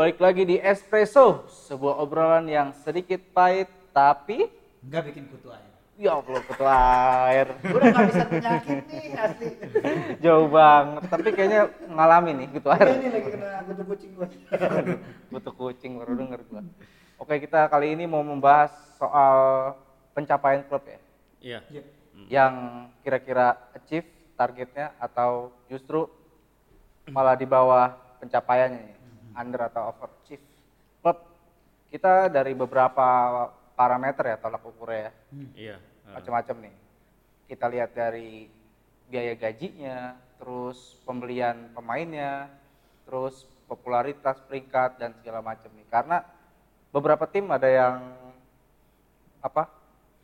balik lagi di Espresso, sebuah obrolan yang sedikit pahit tapi Enggak bikin kutu air. ya Allah ketua air. Udah nggak bisa penyakit nih asli. Jauh banget, tapi kayaknya ngalamin nih Iya air. nih lagi kena kutu kucing gua. Butuh kucing baru denger gua. Oke, kita kali ini mau membahas soal pencapaian klub ya. Iya. Iya. Yang kira-kira achieve targetnya atau justru malah di bawah pencapaiannya nih, under atau overachieve. Klub kita dari beberapa parameter ya tolak ukurnya ya. Iya. heeh. macam-macam nih. Kita lihat dari biaya gajinya, terus pembelian pemainnya, terus popularitas peringkat dan segala macam nih. Karena beberapa tim ada yang apa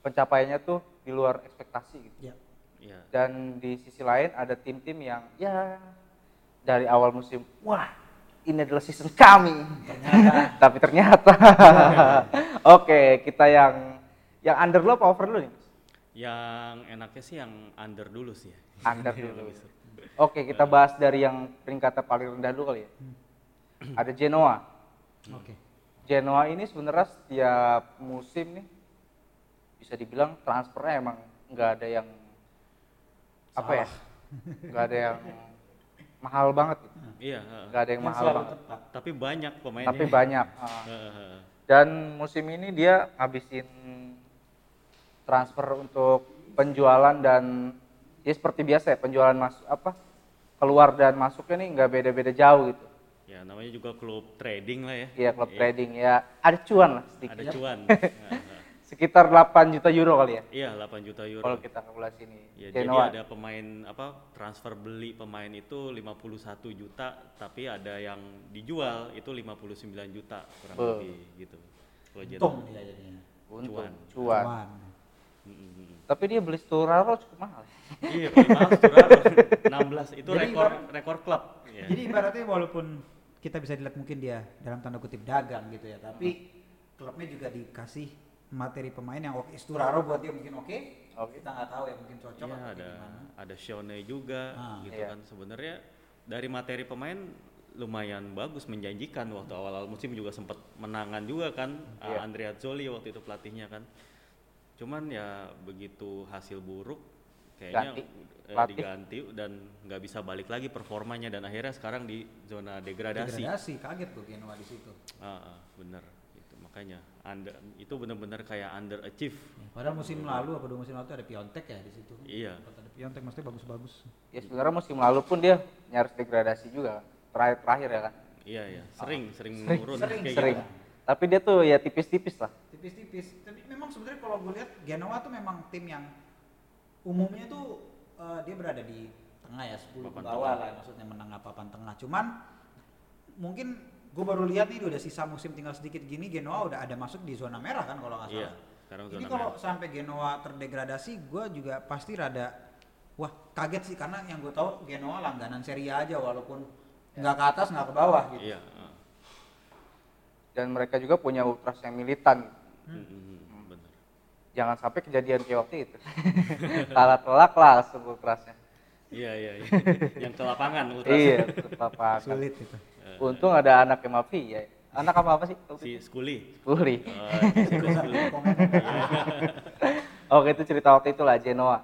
pencapaiannya tuh di luar ekspektasi gitu. Iya. Iya. Dan di sisi lain ada tim-tim yang ya dari awal musim, wah ini adalah season kami. Tapi ternyata, oke kita yang yang under lo apa over lo nih? Yang enaknya sih yang under dulu sih. ya. Under dulu. Oke, kita bahas dari yang peringkatnya paling rendah dulu kali ya. Ada Genoa. Oke. Genoa ini sebenarnya setiap musim nih bisa dibilang transfernya emang nggak ada yang apa ya? Nggak ada yang mahal banget gitu. Iya. heeh. Nggak ada yang mahal banget. tepat. Tapi banyak pemainnya. Tapi banyak. Heeh, heeh. Dan musim ini dia ngabisin transfer untuk penjualan dan ya seperti biasa ya penjualan masuk apa keluar dan masuknya nih nggak beda-beda jauh gitu. Ya namanya juga klub trading lah ya. Iya klub trading ya ada cuan lah sedikit. Ada cuan. Sekitar 8 juta euro kali ya Iya 8 juta euro. kalau kita kalkulasi ini. Ya, jadi Genoa. ada pemain apa transfer beli pemain itu 51 juta tapi ada yang dijual itu 59 juta kurang Be. lebih gitu. Kalau jadi- Untung dia jadinya. Untung, cuan. cuan. Cuan. Tapi dia beli Sturaro cukup mahal. ya. Iya, paling mahal Sturaro. 16 itu Jadi rekor ibarat- rekor klub. Iya. Jadi ibaratnya walaupun kita bisa dilihat mungkin dia dalam tanda kutip dagang gitu ya, tapi klubnya juga dikasih materi pemain yang oke. Sturaro buat dia mungkin oke. Oke. Kita nggak tahu ya mungkin cocok atau ada gimana. ada Shone juga Ah, gitu iya. kan sebenarnya dari materi pemain lumayan bagus menjanjikan waktu awal-awal musim juga sempat menangan juga kan Iya. uh, Andrea Zoli waktu itu pelatihnya kan cuman ya begitu hasil buruk kayaknya Ganti eh, diganti dan nggak bisa balik lagi performanya dan akhirnya sekarang di zona degradasi, Degradasi, kaget tuh Genoa di situ. Ah, ah, bener itu makanya under itu bener-bener kayak underachieve Ya, padahal musim lalu apa dua musim lalu ada Piontek ya di situ. iya Ada Piontek maksudnya bagus-bagus. Ya sebenarnya musim lalu pun dia nyaris degradasi juga terakhir terakhir ya kan. iya iya sering sering, Sering, turun sering, kayak Sering. gitu. Tapi dia tuh ya tipis-tipis lah. Tipis-tipis. Tapi memang sebenarnya kalau gue lihat Genoa tuh memang tim yang umumnya tuh eh, dia berada di tengah ya 10 ke Papan bawah lah maksudnya menang papan tengah. Cuman mungkin gue baru lihat nih udah sisa musim tinggal sedikit gini Genoa udah ada masuk di zona merah kan kalau nggak Iya, salah. sekarang Jadi zona kalau sampai Genoa terdegradasi, gue juga pasti rada wah kaget sih karena yang gue tahu Genoa langganan Serie A aja walaupun nggak ke atas nggak ke bawah gitu. Iya. Dan mereka juga punya ultras yang militan. Mm, mm, mm, bener. Jangan sampai kejadian kayak waktu itu. Kalah telak lah ultrasnya. Iya iya. iya. yang ke lapangan ultras. iya, tetap Sulit itu. Eh, Untung ada anak yang mafia. Anak apa apa sih? si Skuli. Puri. Oh, Skuli. Oke itu cerita waktu itu lah Genoa.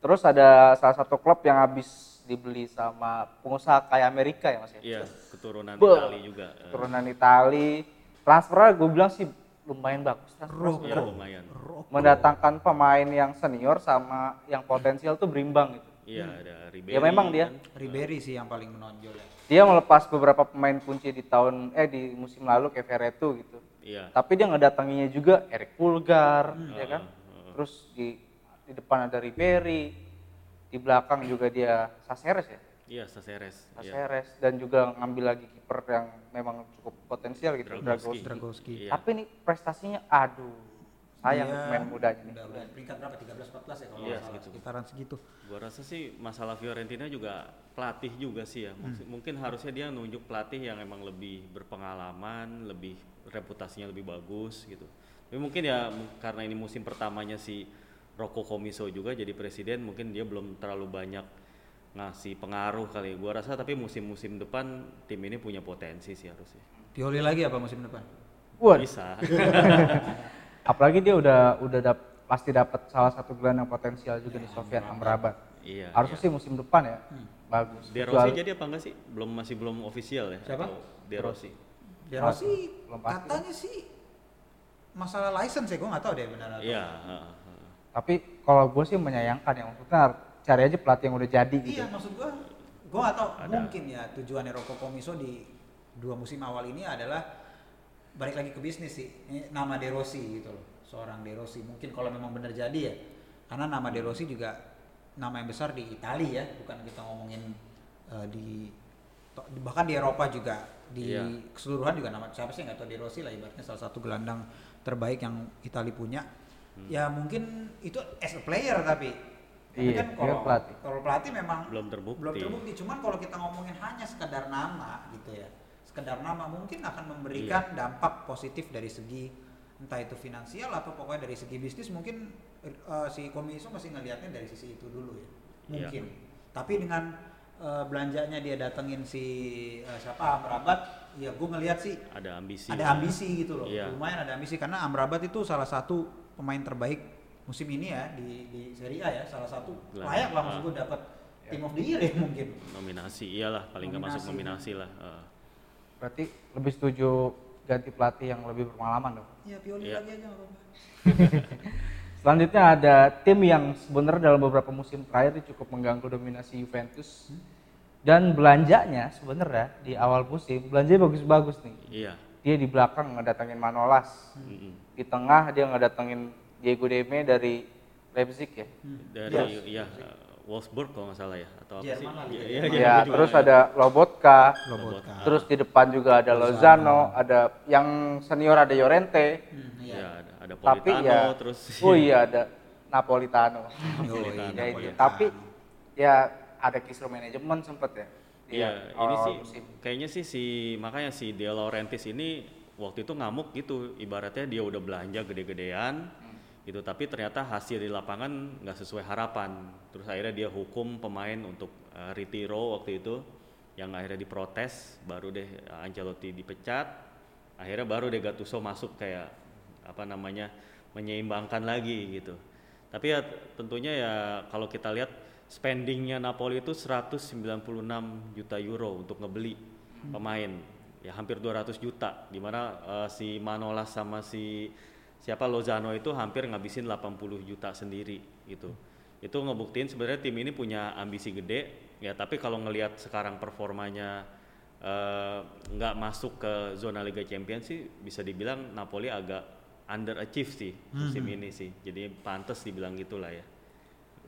Terus ada salah satu klub yang habis dibeli sama pengusaha kaya Amerika ya mas ya. Iya, keturunan Be- Itali juga. eh. Turunan Itali. Transfernya gue bilang sih lumayan bagus. Transfer Roko. Iya, lumayan. Roko. mendatangkan pemain yang senior sama yang potensial tuh berimbang gitu. Iya, ada Ribery. Ya memang dia. kan. Ribery sih yang paling menonjol ya. Dia melepas beberapa pemain kunci di tahun eh di musim lalu kayak Veretu gitu. Iya. Tapi dia ngedatanginya juga Eric Pulgar, ya kan? Heeh, Terus di di depan ada Ribery, di belakang juga dia Saseres ya, Iya, Saseres. Iya. Saseres dan juga ngambil lagi kiper yang memang cukup potensial gitu, Dragowski. Dragowski. Dragowski. Iya. Tapi nih prestasinya, aduh, sayang Dia pemain mudanya nih. Udah, udah peringkat berapa? 13 14 ya kalau Iya, segitu. Sekitaran segitu. Gua rasa sih masalah Fiorentina juga pelatih juga sih ya. Mungkin, mungkin harusnya dia nunjuk pelatih yang emang lebih berpengalaman, lebih reputasinya lebih bagus gitu. Tapi mungkin ya karena ini musim pertamanya si Rocco Comiso juga jadi presiden, mungkin dia belum terlalu banyak ngasih pengaruh kali. Gua rasa tapi musim-musim depan tim ini punya potensi sih harusnya. Pioli lagi apa musim depan? Bisa. apalagi dia udah udah dap- pasti dapat salah satu gelandang potensial juga nih Sofian Amrabat. iya. Harusnya iya. sih musim depan ya. Bagus. De Jual- Rossi jadi apa enggak sih? Belum masih belum official ya? Siapa? Atau De Rossi. De Rossi katanya sih masalah license ya, gue nggak tahu deh benar atau Iya. Tapi kalau gue sih menyayangkan ya maksudnya cari aja pelatih yang udah jadi gitu. Iya maksud gua, gua nggak tahu Ada. mungkin ya tujuannya Rocco Comiso di dua musim awal ini adalah balik lagi ke bisnis sih. Ini nama De Rossi gitu loh, seorang De Rossi. Mungkin kalau memang benar jadi ya, karena nama De Rossi juga nama yang besar di Italia ya, bukan kita ngomongin eh, di to- bahkan di Eropa juga di Iya. keseluruhan juga nama siapa sih nggak tahu De Rossi lah ibaratnya salah satu gelandang terbaik yang Italia punya. Ya mungkin itu as a player tapi tapi Iya, kan kalau pelatih. kalau pelatih memang Belum terbukti. belum terbukti cuman kalau kita ngomongin hanya sekedar nama gitu ya sekedar nama mungkin akan memberikan dampak positif dari segi entah itu finansial atau pokoknya dari segi bisnis mungkin eh, si Komiso masih ngelihatnya dari sisi itu dulu ya Iya. mungkin tapi dengan eh, belanjanya dia datengin si eh, siapa Amrabat ya gue ngelihat sih Ada ambisi. ada ambisi gitu loh Iya. lumayan ada ambisi karena Amrabat itu salah satu pemain terbaik musim ini ya di di Serie A ya salah satu layak lah maksud Ah. gue dapat team of the year ya mungkin Nominasi, iyalah paling nggak masuk Nominasi. lah. heeh. Berarti lebih setuju ganti pelatih yang lebih berpengalaman dong. ya Pioli Iya. lagi aja nggak apa-apa Selanjutnya ada tim yang sebenarnya dalam beberapa musim terakhir itu cukup mengganggu dominasi Juventus. Dan belanjanya sebenarnya di awal musim belanjanya bagus-bagus nih. Iya. Dia di belakang ngedatengin Manolas, Mm-mm. di tengah dia ngedatengin Diego Deme dari Leipzig ya. Dari iya eh, Wolfsburg kalau nggak salah ya atau apa sih? Jerman Iya, iya, Jerman. iya, Ya, gua juga terus ada Lobotka, Lobotka terus di depan juga ada Lozano, ada yang senior ada Llorente, Hmm, Iya, iya. ada, ada tapi Politano ya terus oh iya ada Napolitano. Napolitano, ya, iya. itu. Tapi ya ada kisru manajemen sempet ya. Iya, ini awal-awal sih musim. kayaknya sih si makanya si De Laurentiis ini waktu itu ngamuk gitu, ibaratnya dia udah belanja gede-gedean gitu, tapi ternyata hasil di lapangan nggak sesuai harapan. Terus akhirnya dia hukum pemain untuk eh, retiro waktu itu, yang akhirnya diprotes, baru deh Ancelotti dipecat, akhirnya baru deh Gattuso masuk kayak apa namanya menyeimbangkan lagi gitu. Tapi ya tentunya ya kalau kita lihat spendingnya Napoli itu 196 juta euro untuk ngebeli pemain. Ya hampir 200 juta. Di mana eh, si Manolas sama si siapa Lozano itu hampir ngabisin 80 juta sendiri gitu. Itu ngebuktiin sebenarnya tim ini punya ambisi gede ya tapi kalau ngelihat sekarang performanya eh, nggak masuk ke zona Liga Champions sih bisa dibilang Napoli agak underachieve sih musim ini sih. Jadi pantas dibilang gitulah ya.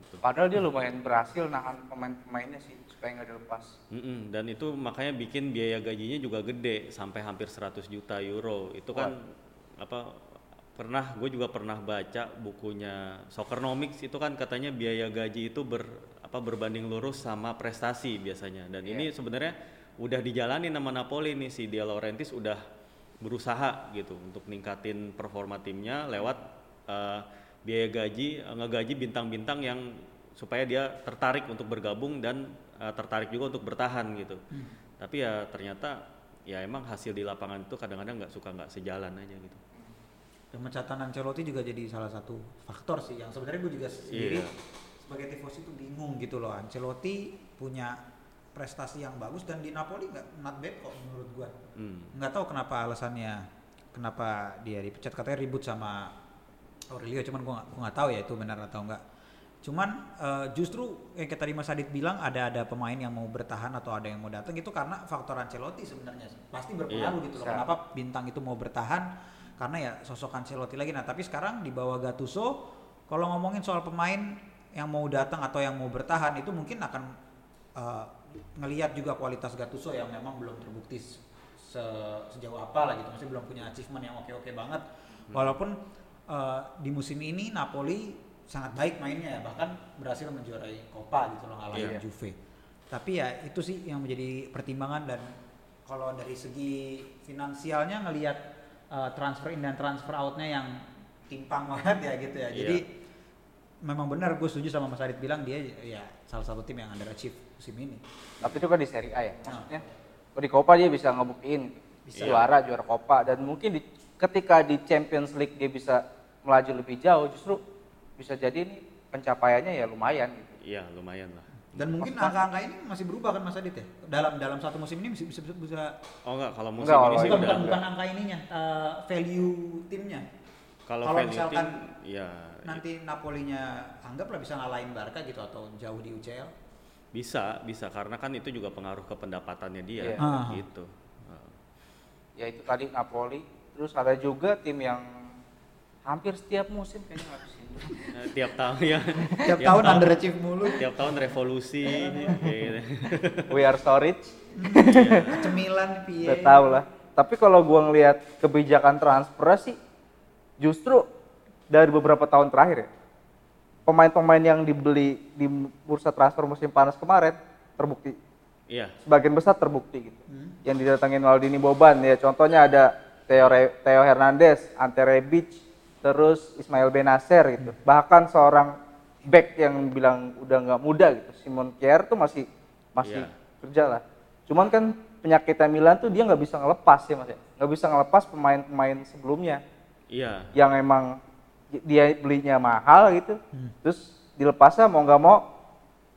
Gitu. Padahal dia lumayan berhasil nahan pemain-pemainnya sih supaya nggak dilepas. Mm-mm, dan itu makanya bikin biaya gajinya juga gede sampai hampir 100 juta euro. Itu kan apa pernah gue juga pernah baca bukunya Soccernomics itu kan katanya biaya gaji itu ber apa berbanding lurus sama prestasi biasanya dan ini sebenarnya udah dijalani nama Napoli nih si De Laurentiis udah berusaha gitu untuk ningkatin performa timnya lewat eh, biaya gaji eh, ngegaji bintang-bintang yang supaya dia tertarik untuk bergabung dan eh, tertarik juga untuk bertahan gitu. Tapi ya ternyata ya emang hasil di lapangan itu kadang-kadang nggak suka nggak sejalan aja gitu. Pemecatan Ancelotti juga jadi salah satu faktor sih yang sebenarnya gue juga sendiri Iya. sebagai tifosi itu bingung gitu loh. Ancelotti punya prestasi yang bagus dan di Napoli nggak not bad kok menurut gue. Hmm. Nggak tahu kenapa alasannya kenapa dia dipecat katanya ribut sama Aurelio cuman gue nggak tahu ya itu benar atau enggak. Cuman eh, justru yang tadi Mas Adit bilang ada ada pemain yang mau bertahan atau ada yang mau datang itu karena faktor Ancelotti sebenarnya pasti berpengaruh Iya, gitu loh. Kenapa bintang itu mau bertahan? Karena ya sosok Ancelotti lagi. Nah tapi sekarang di bawah Gattuso, kalau ngomongin soal pemain yang mau datang atau yang mau bertahan itu mungkin akan eh, ngelihat juga kualitas Gattuso yang memang belum terbukti se- sejauh apa lah gitu. Masih belum punya achievement yang oke-oke banget. Walaupun eh, di musim ini Napoli sangat baik mainnya ya, bahkan berhasil menjuarai Coppa gitu loh ngalahin Iya. Juve. Tapi ya itu sih yang menjadi pertimbangan dan kalau dari segi finansialnya ngelihat uh, transfer in dan transfer outnya yang timpang banget ya gitu ya. Iya. Jadi memang benar gue setuju sama Mas Adit bilang dia ya salah satu tim yang underachieve musim ini. Tapi itu kan di Serie A ya. Maksudnya kalau di Copa dia bisa ngebuktiin Bisa. juara juara Copa dan mungkin di, ketika di Champions League dia bisa melaju lebih jauh justru bisa jadi ini pencapaiannya ya lumayan gitu. Iya, lumayan lah. Dan mungkin angka-angka ini masih berubah kan Mas Adit ya? Dalam dalam satu musim ini bisa bisa, bisa Oh enggak, kalau musim Enggak, ini sih bukan, udah bukan, bukan angka ininya, eh, value timnya. kalau misalkan tim, ya Nanti Napolinya anggaplah bisa ngalahin Barca gitu atau jauh di UCL. bisa, bisa karena kan itu juga pengaruh ke pendapatannya dia Iya. Ah. gitu. Ah. Ya itu tadi Napoli. Terus ada juga tim yang hampir setiap musim kayaknya ngabisin. Nah, tiap tahun ya. Tiap tahun underachieve mulu. Tiap tahun revolusi gitu. We are storage. Cemilan piye. Udah tahu lah. Tapi kalau gua ngelihat kebijakan transfer sih justru dari beberapa tahun terakhir ya. Pemain-pemain yang dibeli di bursa transfer musim panas kemarin terbukti Iya, sebagian besar terbukti gitu. Yang didatangin Maldini Boban ya contohnya ada Theo, Re- Theo Hernandez, Ante Rebic, terus Ismail Benacer gitu. Bahkan seorang back yang bilang udah nggak muda gitu, Simon Kjaer tuh masih masih Iya. kerja lah. Cuman kan penyakitnya Milan tuh dia nggak bisa ngelepas ya mas ya, nggak bisa ngelepas pemain-pemain sebelumnya iya. yang emang dia belinya mahal gitu, terus dilepasnya mau nggak mau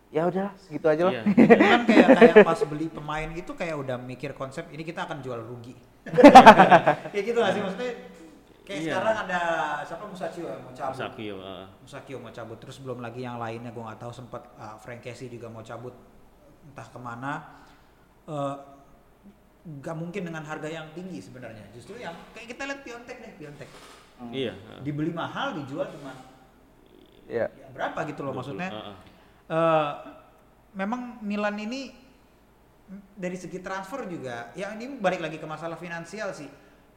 ya udah segitu aja lah. Iya. Kan kayak kayak pas beli pemain itu kayak udah mikir konsep ini kita akan jual rugi. kayak gitu gak sih maksudnya? Kayak Iya. sekarang ada siapa Musacchio ya mau cabut. Musakio, ah. Musakio mau cabut terus belum lagi yang lainnya gue nggak tahu sempat uh, Frank Casey juga mau cabut entah ke mana Eh, nggak mungkin dengan harga yang tinggi sebenarnya justru yang kayak kita lihat Piontek deh Piontek Iya. ah. dibeli mahal dijual cuma Ya. ya berapa gitu loh maksudnya Ah, ah. eh memang Milan ini dari segi transfer juga ya ini balik lagi ke masalah finansial sih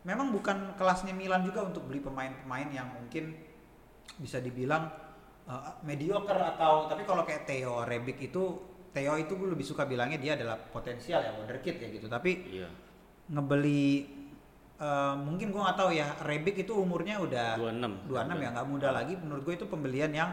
memang bukan kelasnya Milan juga untuk beli pemain-pemain yang mungkin bisa dibilang eh, mediocre atau tapi kalau kayak Theo Rebic itu Theo itu gue lebih suka bilangnya dia adalah potensial ya wonderkid ya gitu. Tapi Iya. ngebeli eh, mungkin gue nggak tahu ya Rebic itu umurnya udah 26. 26 ya nggak muda lagi. Menurut gue itu pembelian yang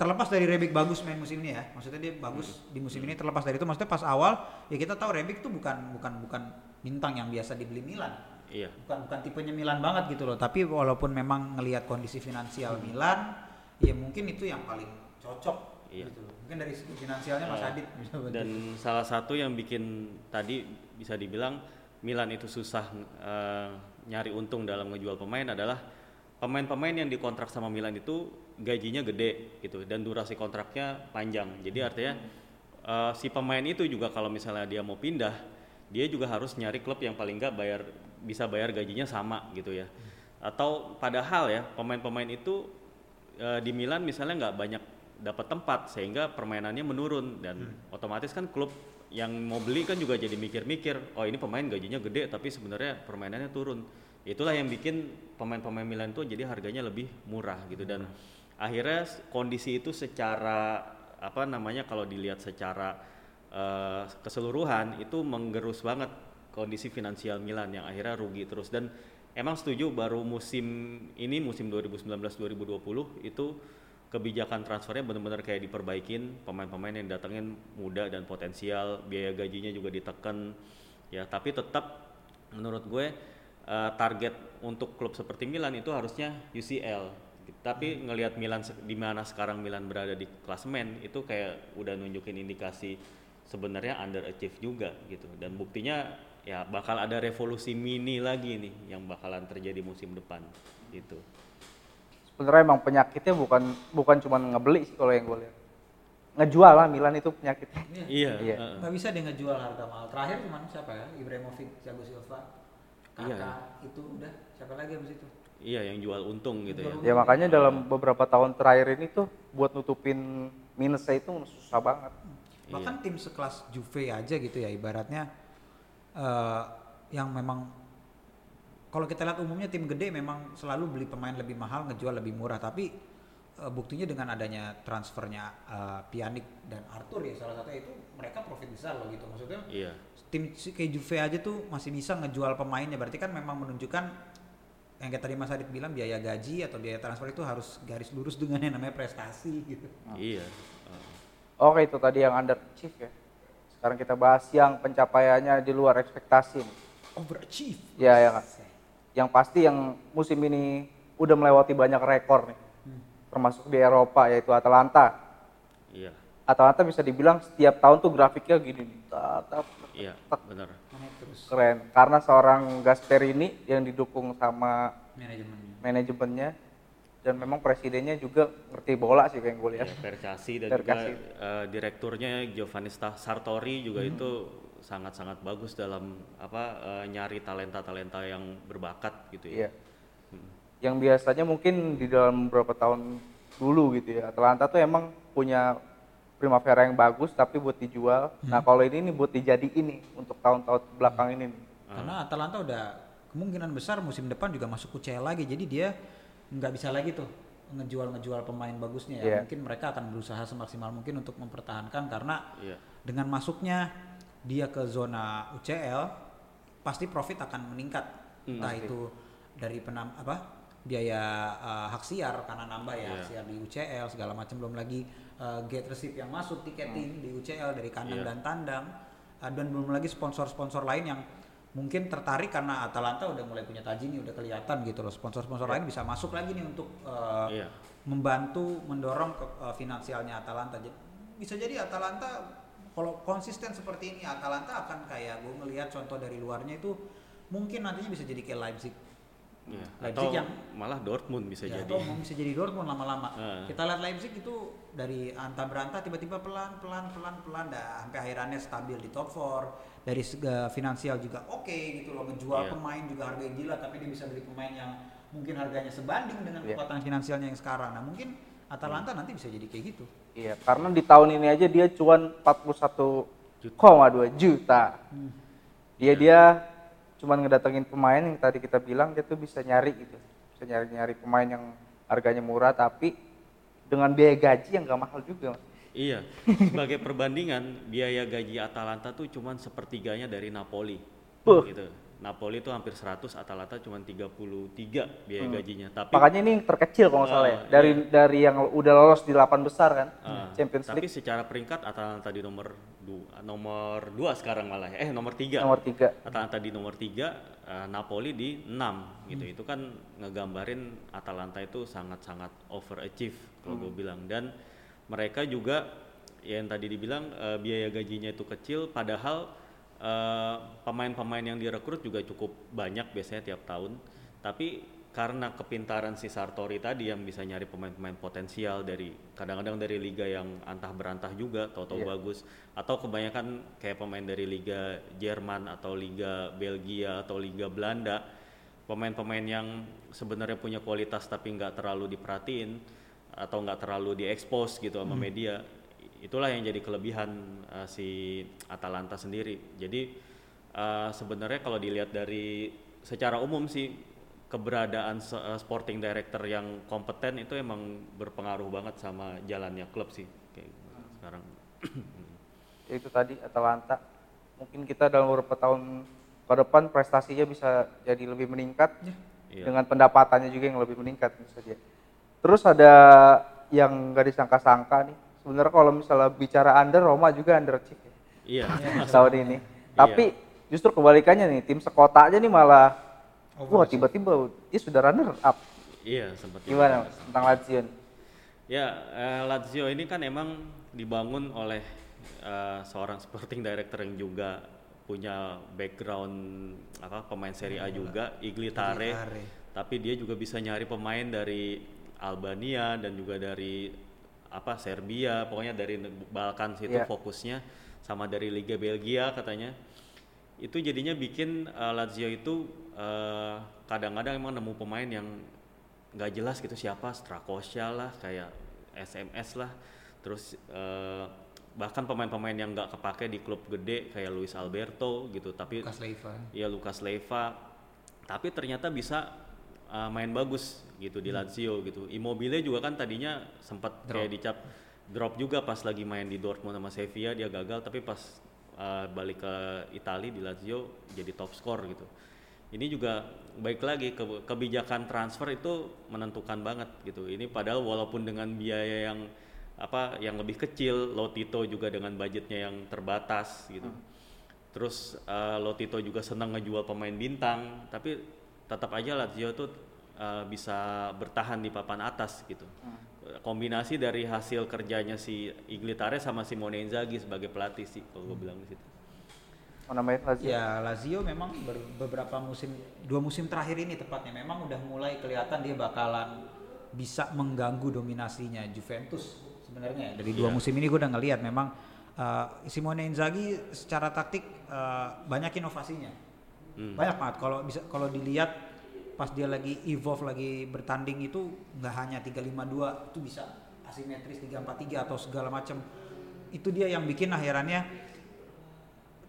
terlepas dari Rebic bagus main musim ini ya. Maksudnya dia bagus di musim ini terlepas dari itu. Maksudnya pas awal ya kita tahu Rebic tuh bukan bukan bukan bintang yang biasa dibeli Milan Iya. bukan bukan tipenya Milan banget gitu loh tapi walaupun memang ngelihat kondisi finansial Milan ya mungkin itu yang paling cocok Iya. gitu loh mungkin dari segi finansialnya Mas Eh, Adit bisa. Dan salah satu yang bikin tadi bisa dibilang Milan itu susah eh, nyari untung dalam ngejual pemain adalah pemain-pemain yang dikontrak sama Milan itu gajinya gede gitu dan durasi kontraknya panjang. Jadi artinya eh, si pemain itu juga kalau misalnya dia mau pindah, dia juga harus nyari klub yang paling nggak bayar bisa bayar gajinya sama gitu ya. Atau padahal ya pemain-pemain itu eh, di Milan misalnya nggak banyak dapat tempat sehingga permainannya menurun. Dan otomatis kan klub yang mau beli kan juga jadi mikir-mikir oh ini pemain gajinya gede tapi sebenarnya permainannya turun. Itulah yang bikin pemain-pemain Milan tuh jadi harganya lebih murah gitu. Dan akhirnya s- kondisi itu secara apa namanya kalau dilihat secara eh, keseluruhan itu menggerus banget kondisi finansial Milan yang akhirnya rugi terus. Dan emang setuju baru musim ini musim 2019-2020 itu kebijakan transfernya benar-benar kayak diperbaikin. Pemain-pemain yang datangin muda dan potensial biaya gajinya juga ditekan ya. Tapi tetap menurut gue eh, target untuk klub seperti Milan itu harusnya UCL tapi ngelihat Milan di mana sekarang Milan berada di klasemen itu kayak udah nunjukin indikasi sebenarnya underachieve juga gitu. Dan buktinya ya bakal ada revolusi mini lagi nih yang bakalan terjadi musim depan gitu. Sebenarnya emang penyakitnya bukan bukan cuma ngebeli sih kalau yang gue lihat. Ngejual lah Milan itu penyakitnya. Iya, Iya. heeh. nggak bisa dia ngejual harga mahal. Terakhir cuman siapa ya? Ibrahimovic Thiago Silva Kakak Iya. itu udah. Siapa lagi abis itu? Iya yang jual untung gitu ya. ya makanya dalam beberapa tahun terakhir ini tuh buat nutupin minusnya itu susah banget. Bahkan tim sekelas Juve aja gitu ya ibaratnya eh, yang memang kalau kita lihat umumnya tim gede memang selalu beli pemain lebih mahal ngejual lebih murah tapi eh, buktinya dengan adanya transfernya eh, Pjanic dan Arthur ya salah satunya itu mereka profit besar loh gitu maksudnya Iya. tim kayak Juve aja tuh masih bisa ngejual pemainnya berarti kan memang menunjukkan yang kayak tadi Mas Adit bilang biaya gaji atau biaya transfer itu harus garis lurus dengan yang namanya prestasi gitu. Iya. Uh, Oke itu tadi yang underachieve ya. Sekarang kita bahas yang pencapaiannya di luar ekspektasi. nih. Overachieve. Ya ya Kak. Yang pasti yang musim ini udah melewati banyak rekor nih. Termasuk di Eropa yaitu Atalanta. iya. Atalanta bisa dibilang setiap tahun tuh grafiknya gini nih. Iya, benar. Keren. Karena seorang Gasperini yang didukung sama manajemennya. manajemennya dan memang presidennya juga ngerti bola sih kayak gue lihat. Ya, Percasi dan Percasi. juga eh, direkturnya Giovanni Sartori juga itu sangat-sangat bagus dalam apa eh, nyari talenta-talenta yang berbakat gitu ya. Iya. Yang biasanya mungkin di dalam beberapa tahun dulu gitu ya. Atalanta tuh emang punya Primavera yang bagus tapi buat dijual. Nah, kalau ini nih buat dijadiin nih untuk tahun-tahun belakang ini nih. Karena Atalanta udah kemungkinan besar musim depan juga masuk UCL lagi. Jadi dia nggak bisa lagi tuh ngejual-ngejual pemain bagusnya ya. Iya. Mungkin mereka akan berusaha semaksimal mungkin untuk mempertahankan karena Iya. dengan masuknya dia ke zona UCL pasti profit akan meningkat. Entah itu dari penam apa biaya uh, hak siar karena nambah ya hak Iya. siar di UCL segala macam belum lagi uh, gate receipt yang masuk tiketing di UCL dari kandang Iya. dan tandang Uh, dan belum lagi sponsor-sponsor lain yang mungkin tertarik karena Atalanta udah mulai punya tajini udah kelihatan gitu loh. Sponsor-sponsor lain bisa masuk lagi nih untuk uh, Iya. membantu mendorong ke uh, finansialnya Atalanta. Jadi, bisa jadi Atalanta kalau konsisten seperti ini Atalanta akan kayak gue ngelihat contoh dari luarnya itu mungkin nantinya bisa jadi kayak Leipzig Iya. Leipzig Atau yang malah Dortmund bisa ya, jadi. atau bisa jadi Dortmund lama-lama. Kita lihat Leipzig itu dari anta beranta tiba-tiba pelan pelan pelan pelan dah sampai akhirannya stabil di top 4 dari segi finansial juga oke gitu loh ngejual Iya. pemain juga harga yang gila tapi dia bisa beli pemain yang mungkin harganya sebanding dengan Iya. kekuatan finansialnya yang sekarang. Nah mungkin Atalanta nanti bisa jadi kayak gitu. Iya, karena di tahun ini aja dia cuan 41,2 juta. Dia dia cuman ngedatengin pemain yang tadi kita bilang dia tuh bisa nyari gitu. Bisa nyari-nyari pemain yang harganya murah tapi dengan biaya gaji yang gak mahal juga. Mas. Iya. Sebagai perbandingan, biaya gaji Atalanta tuh cuman sepertiganya dari Napoli. Buh. Gitu. Napoli itu hampir 100, Atalanta cuma 33 biaya gajinya. Tapi Makanya ini yang terkecil kalau nggak salah ya. Dari dari yang udah lolos di 8 besar kan. Ah, Champions tapi League secara peringkat Atalanta di nomor dua, nomor 2 sekarang malah ya. Eh nomor 3. nomor 3. Atalanta di nomor 3, Napoli di 6 gitu. Itu kan ngegambarin Atalanta itu sangat-sangat overachieve kalau gue bilang dan mereka juga ya yang tadi dibilang eh, biaya gajinya itu kecil padahal eh, pemain-pemain yang direkrut juga cukup banyak biasanya tiap tahun. Tapi karena kepintaran si Sartori tadi yang bisa nyari pemain-pemain potensial dari kadang-kadang dari liga yang antah berantah juga, tahu-tahu Iya. bagus. Atau kebanyakan kayak pemain dari liga Jerman atau liga Belgia atau liga Belanda. Pemain-pemain yang sebenarnya punya kualitas tapi nggak terlalu diperhatiin atau nggak terlalu diekspos gitu sama media itulah yang jadi kelebihan uh, si Atalanta sendiri. Jadi uh, sebenarnya kalau dilihat dari secara umum sih keberadaan uh, sporting director yang kompeten itu emang berpengaruh banget sama jalannya klub sih kayak sekarang itu tadi Atalanta mungkin kita dalam beberapa tahun ke depan prestasinya bisa jadi lebih meningkat Iya. dengan pendapatannya juga yang lebih meningkat. Terus ada yang nggak disangka-sangka nih. Sebenarnya kalau misalnya bicara under Roma juga under ya, iya tahun ini. Tapi justru kebalikannya nih tim sekota aja nih malah wah tiba-tiba dia sudah runner up. iya sempat Gimana Mas, tentang Lazio? Ya, eh, Lazio ini kan emang dibangun oleh eh, seorang sporting director yang juga punya background apa pemain Serie A juga, Iglitare. Iglitare. Tapi dia juga bisa nyari pemain dari Albania dan juga dari apa Serbia, pokoknya dari Balkan situ Iya. fokusnya sama dari Liga Belgia katanya. Itu jadinya bikin eh, Lazio itu eh, kadang-kadang emang nemu pemain yang nggak jelas gitu siapa Strakosha lah kayak SMS lah. Terus eh, bahkan pemain-pemain yang nggak kepake di klub gede kayak Luis Alberto gitu tapi Lukas Leiva. ya Lukas Leiva. Tapi ternyata bisa uh, main bagus gitu di Lazio gitu. Immobile juga kan tadinya sempat kayak dicap drop juga pas lagi main di Dortmund sama Sevilla dia gagal. Tapi pas uh, balik ke Italia di Lazio jadi top skor gitu ini juga baik lagi ke- kebijakan transfer itu menentukan banget gitu. Ini padahal walaupun dengan biaya yang apa yang lebih kecil, Lotito juga dengan budgetnya yang terbatas gitu. Terus eh, Lotito juga senang ngejual pemain bintang, tapi tetap aja Lazio tuh eh, bisa bertahan di papan atas gitu. Kombinasi dari hasil kerjanya si Iglitare sama Simone Inzaghi sebagai pelatih sih kalau gue bilang di situ. Mau nambahin Lazio? Ya Lazio memang ber- beberapa musim dua musim terakhir ini tepatnya memang udah mulai kelihatan dia bakalan bisa mengganggu dominasinya Juventus sebenarnya ya. dari dua Iya. musim ini gue udah ngelihat memang uh, Simone Inzaghi secara taktik uh, banyak inovasinya Hmm. banyak banget kalau bisa kalau dilihat pas dia lagi evolve lagi bertanding itu nggak hanya 352 itu bisa asimetris 343 atau segala macam. Itu dia yang bikin akhirannya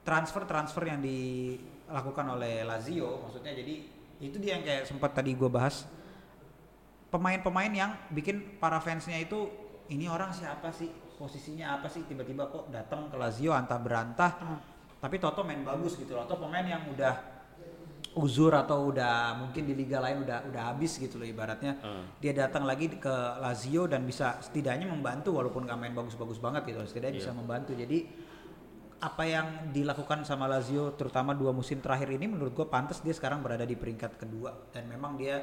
transfer-transfer yang dilakukan oleh Lazio maksudnya jadi itu dia yang kayak sempat tadi gue bahas. Pemain-pemain yang bikin para fansnya itu ini orang siapa sih? Posisinya apa sih? Tiba-tiba kok datang ke Lazio antah berantah. Tapi Toto main bagus gitu loh. Atau pemain yang udah uzur atau udah mungkin di liga lain udah udah habis gitu loh ibaratnya. Hmm. dia datang lagi ke Lazio dan bisa setidaknya membantu walaupun nggak main bagus-bagus banget gitu setidaknya bisa Iya. membantu. Jadi apa yang dilakukan sama Lazio terutama dua musim terakhir ini menurut gue pantas dia sekarang berada di peringkat kedua. Dan memang dia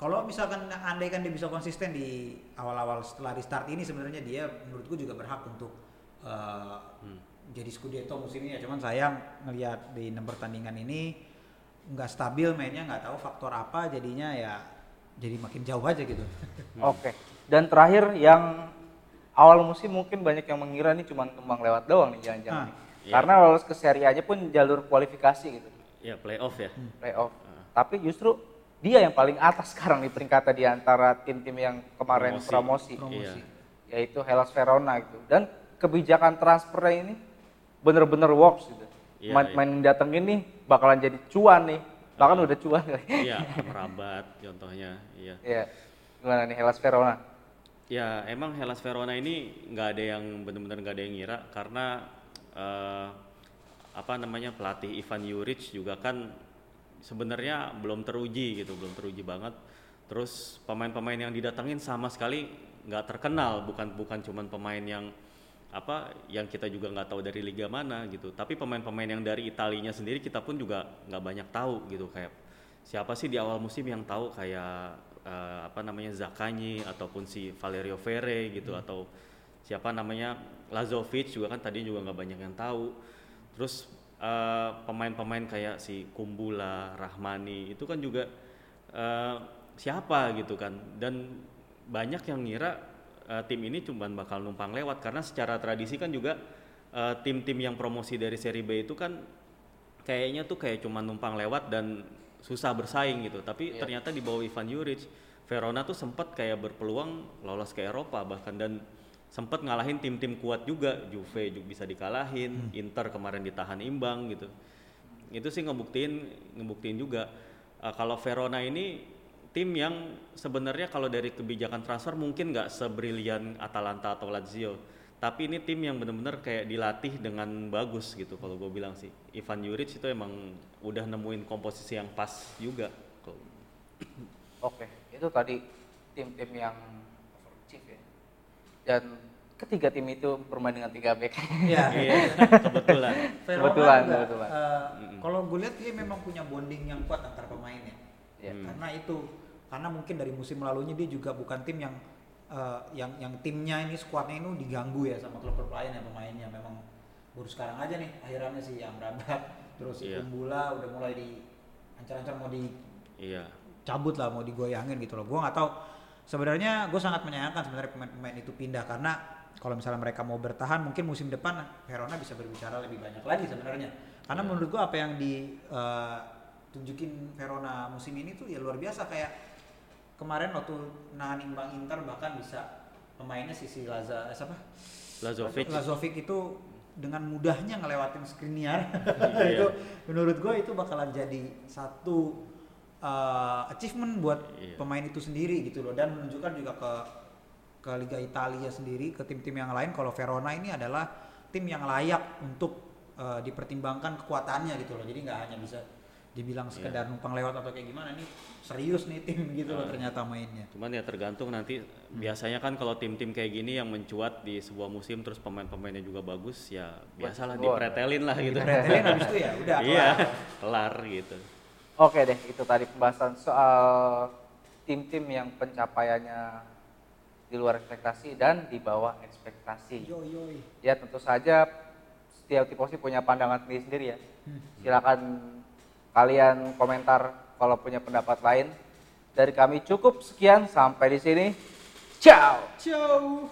kalau misalkan andai kan dia bisa konsisten di awal-awal setelah restart ini sebenarnya dia menurut gue juga berhak untuk uh, jadi Scudetto musim ini ya. Cuman sayang ngelihat di enam pertandingan ini nggak stabil mainnya nggak tahu faktor apa jadinya ya jadi makin jauh aja gitu Oke. Dan terakhir yang awal musim mungkin banyak yang mengira ini cuma numpang lewat doang nih jangan-jangan. Ah, iya. Karena lolos ke Serie A-nya pun jalur kualifikasi gitu, Ya playoff ya. playoff. Tapi justru dia yang paling atas sekarang di peringkatnya di antara tim-tim yang kemarin Promosi. promosi, Iya. yaitu Hellas Verona gitu. Dan kebijakan transfernya ini bener-bener works gitu. Iya, main, iya. main datengin nih bakalan jadi cuan nih, bahkan udah cuan kali. Iya, merabat contohnya. Iya. Iya. Gimana nih Hellas Verona? Ya emang Hellas Verona ini nggak ada yang benar-benar nggak ada yang ngira karena eh, apa namanya pelatih Ivan Juric juga kan sebenarnya belum teruji gitu belum teruji banget terus pemain-pemain yang didatengin sama sekali nggak terkenal bukan bukan cuman pemain yang apa yang kita juga nggak tahu dari liga mana gitu. Tapi pemain-pemain yang dari Italinya sendiri kita pun juga nggak banyak tahu gitu kayak siapa sih di awal musim yang tahu kayak eh, apa namanya Zaccagni ataupun si Valerio Ferre gitu atau siapa namanya Lazovic juga kan tadi juga nggak banyak yang tahu. Terus eh, pemain-pemain kayak si Kumbula Rahmani itu kan juga eh, siapa gitu kan. Dan banyak yang ngira eh, tim ini cuma bakal numpang lewat. Karena secara tradisi kan juga eh, tim-tim yang promosi dari seri B itu kan kayaknya tuh kayak cuma numpang lewat dan susah bersaing gitu. Tapi Iya. ternyata di bawah Ivan Juric Verona tuh sempat kayak berpeluang lolos ke Eropa bahkan dan sempat ngalahin tim-tim kuat juga. Juve juga bisa dikalahin Inter kemarin ditahan imbang gitu. Itu sih ngebuktiin ngebuktiin juga Uh, kalau Verona ini tim yang sebenarnya kalau dari kebijakan transfer mungkin nggak sebrilian Atalanta atau Lazio tapi ini tim yang benar-benar kayak dilatih dengan bagus gitu kalau gue bilang sih Ivan Juric itu emang udah nemuin komposisi yang pas juga kalau Oke, itu tadi tim-tim yang overachieve ya. Dan ketiga tim itu bermain dengan tiga back. ya iya kebetulan Verona Kebetulan, kebetulan. eh, kalau gue lihat dia memang punya bonding yang kuat antar pemainnya Iya. Hmm. karena itu karena mungkin dari musim lalunya dia juga bukan tim yang eh, yang yang timnya ini skuadnya ini diganggu ya sama klub-klub lain ya pemainnya. Memang baru sekarang aja nih akhirannya si Amrabat terus Iya. Kumbula udah mulai di ancar-ancar mau di iya. cabut lah mau digoyangin gitu loh. Gue nggak tahu. Sebenarnya gue sangat menyayangkan sebenarnya pemain-pemain itu pindah karena kalau misalnya mereka mau bertahan mungkin musim depan Verona bisa berbicara lebih banyak lagi sebenarnya. Karena Iya. menurut gue apa yang ditunjukin Verona musim ini tuh ya luar biasa. Kayak kemarin waktu nahan imbang Inter bahkan bisa pemainnya sisi Laza eh, siapa? Lazovic. Lazovic itu dengan mudahnya ngelewatin Skriniar. Iya. itu menurut gue itu bakalan jadi satu uh, achievement buat Iya. pemain itu sendiri gitu loh. Dan menunjukkan juga ke ke Liga Italia sendiri ke tim-tim yang lain. Kalau Verona ini adalah tim yang layak untuk uh, dipertimbangkan kekuatannya gitu loh. Jadi nggak hanya bisa dibilang sekedar numpang lewat atau kayak gimana nih serius nih tim gitu loh ternyata mainnya. Cuman ya tergantung nanti biasanya kan kalau tim-tim kayak gini yang mencuat di sebuah musim terus pemain-pemainnya juga bagus ya biasalah Wah. dipretelin lah gitu. Pretelin habis itu ya udah Iya, kelar. gitu. Oke deh, itu tadi pembahasan soal tim-tim yang pencapaiannya di luar ekspektasi dan di bawah ekspektasi. Yoi, yoi. Ya tentu saja setiap tifosi punya pandangan sendiri-sendiri ya. Silakan kalian komentar kalau punya pendapat lain. Dari kami cukup sekian sampai di sini. Ciao. Ciao.